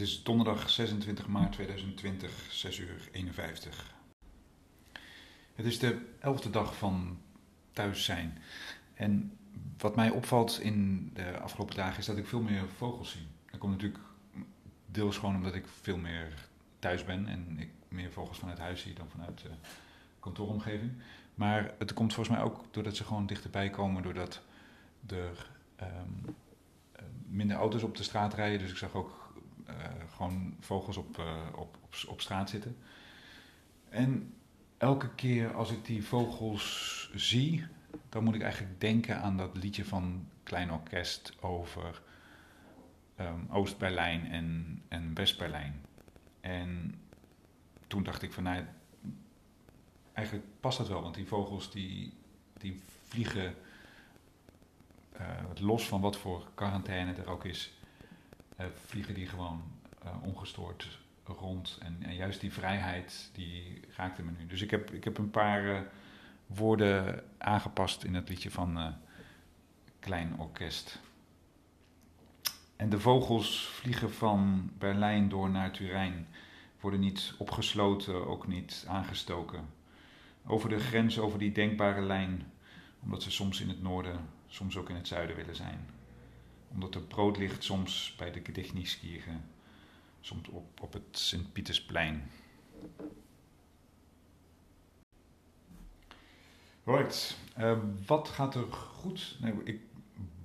Het is donderdag 26 maart 2020, 6 uur 51. Het is de elfde dag van thuis zijn. En wat mij opvalt in de afgelopen dagen is dat ik veel meer vogels zie. Dat komt natuurlijk deels gewoon omdat ik veel meer thuis ben en ik meer vogels vanuit huis zie dan vanuit de kantooromgeving. Maar het komt volgens mij ook doordat ze gewoon dichterbij komen, doordat er um, minder auto's op de straat rijden. Dus ik zag ook gewoon vogels op, uh, op, op, op, straat zitten. En elke keer als ik die vogels zie, dan moet ik eigenlijk denken aan dat liedje van Klein Orkest over um, Oost-Berlijn en, en West-Berlijn. En toen dacht ik van, nou, eigenlijk past dat wel, want die vogels die, die vliegen uh, los van wat voor quarantaine er ook is, uh, vliegen die gewoon ongestoord rond. En, en, juist die vrijheid, die raakte me nu. Dus ik heb, ik heb een paar woorden aangepast in het liedje van Klein Orkest. En de vogels vliegen van Berlijn door naar Turijn, worden niet opgesloten, ook niet aangestoken. Over de grens, over die denkbare lijn, omdat ze soms in het noorden, soms ook in het zuiden willen zijn. Omdat er brood ligt soms bij de Gedichtnieskirche, op, op het Sint-Pietersplein. Right, uh, wat gaat er goed? Nee, ik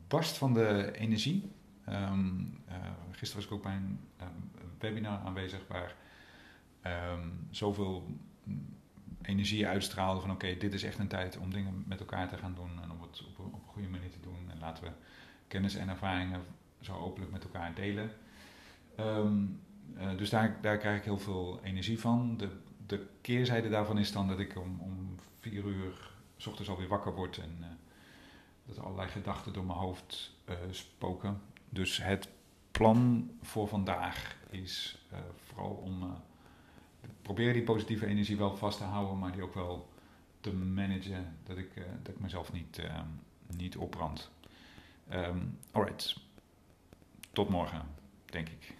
barst van de energie. Um, gisteren was ik ook bij een um, webinar aanwezig waar um, zoveel energie uitstraalde van oké, dit is echt een tijd om dingen met elkaar te gaan doen en om het op, een goede manier te doen. En laten we kennis en ervaringen zo openlijk met elkaar delen. Uh, dus daar, daar krijg ik heel veel energie van. De, de keerzijde daarvan is dan dat ik om, om vier uur s ochtends alweer wakker word en uh, dat allerlei gedachten door mijn hoofd uh, spoken. Dus het plan voor vandaag is vooral om probeer die positieve energie wel vast te houden, maar die ook wel te managen, dat ik, dat ik mezelf niet, niet opbrand. Um, alright, tot morgen, denk ik.